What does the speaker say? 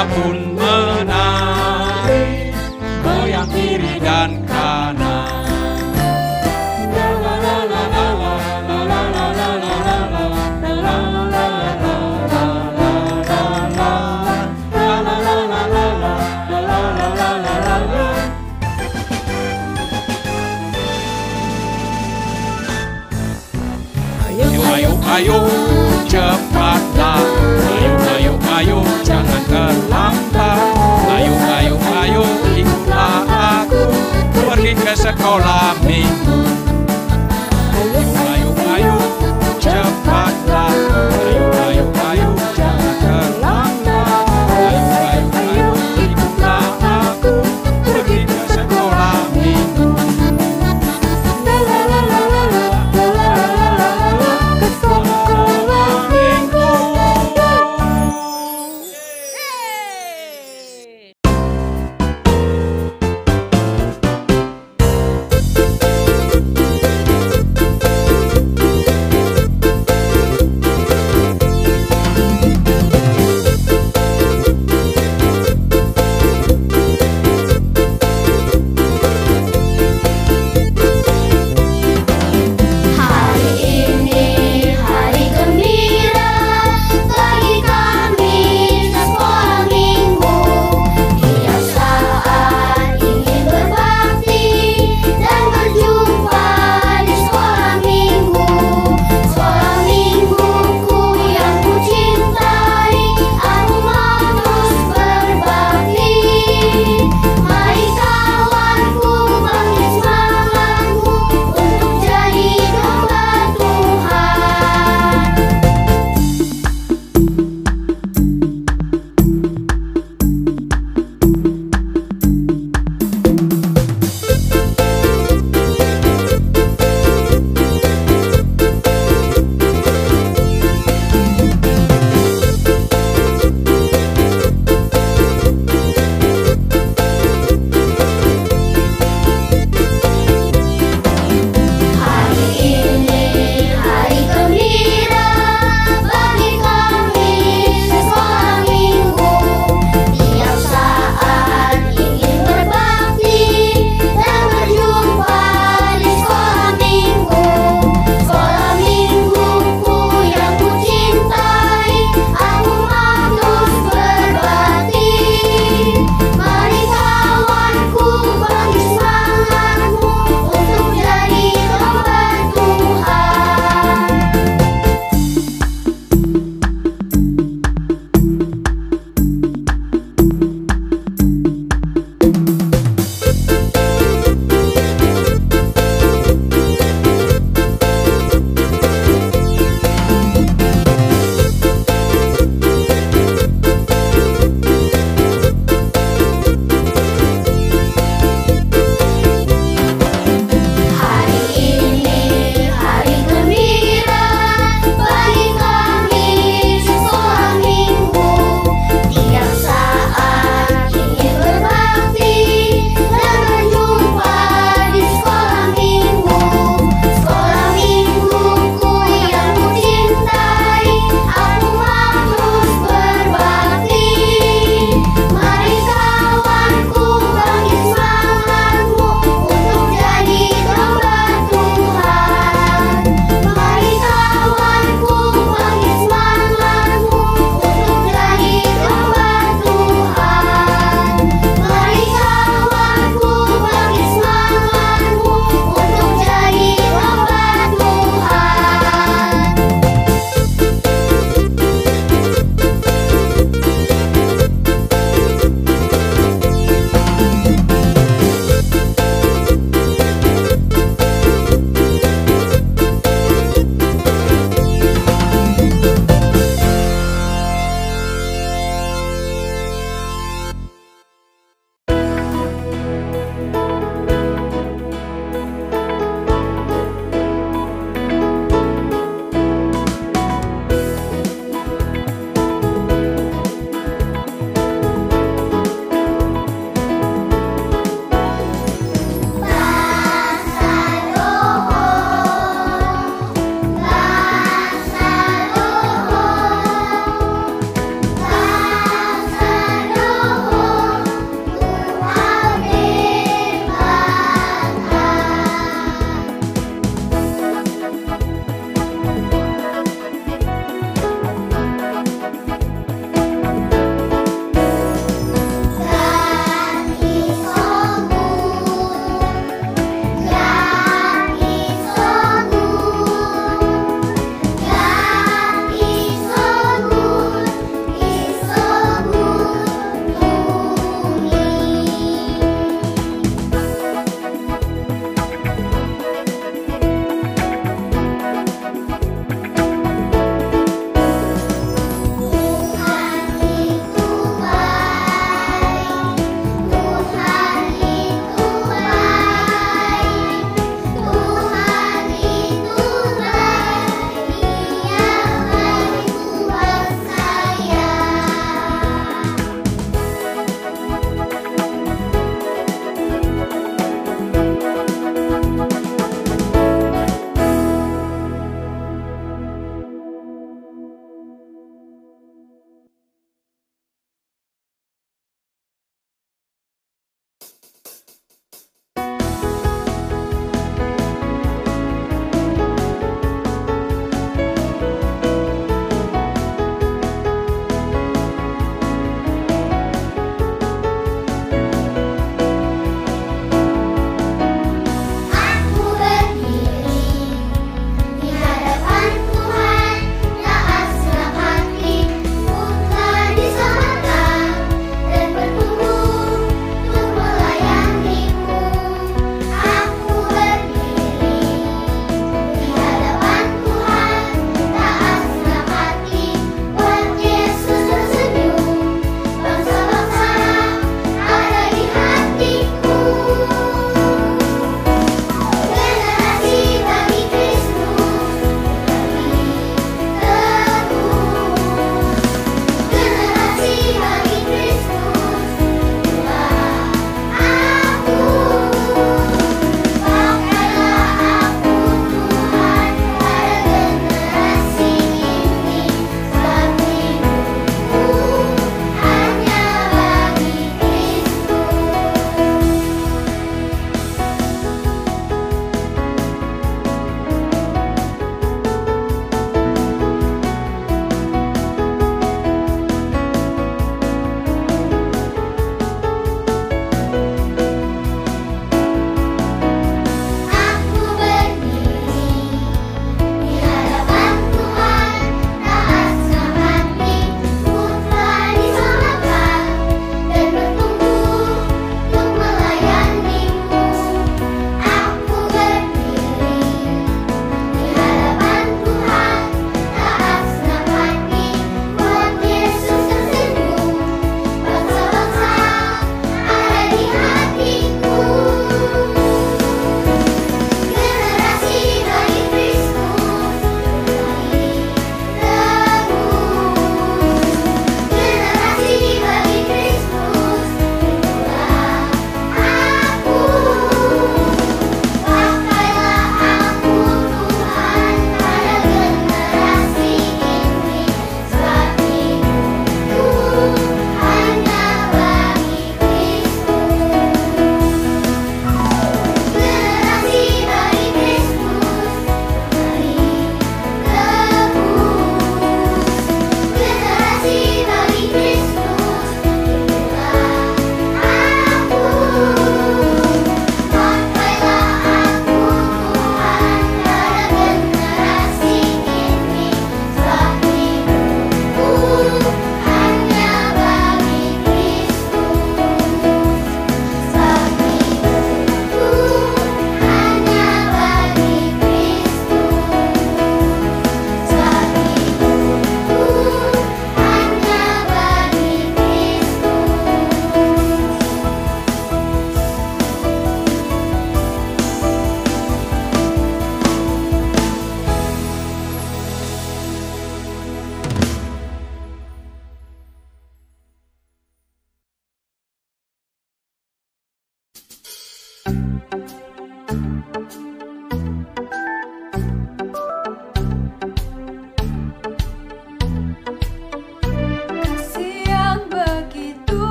Napoli.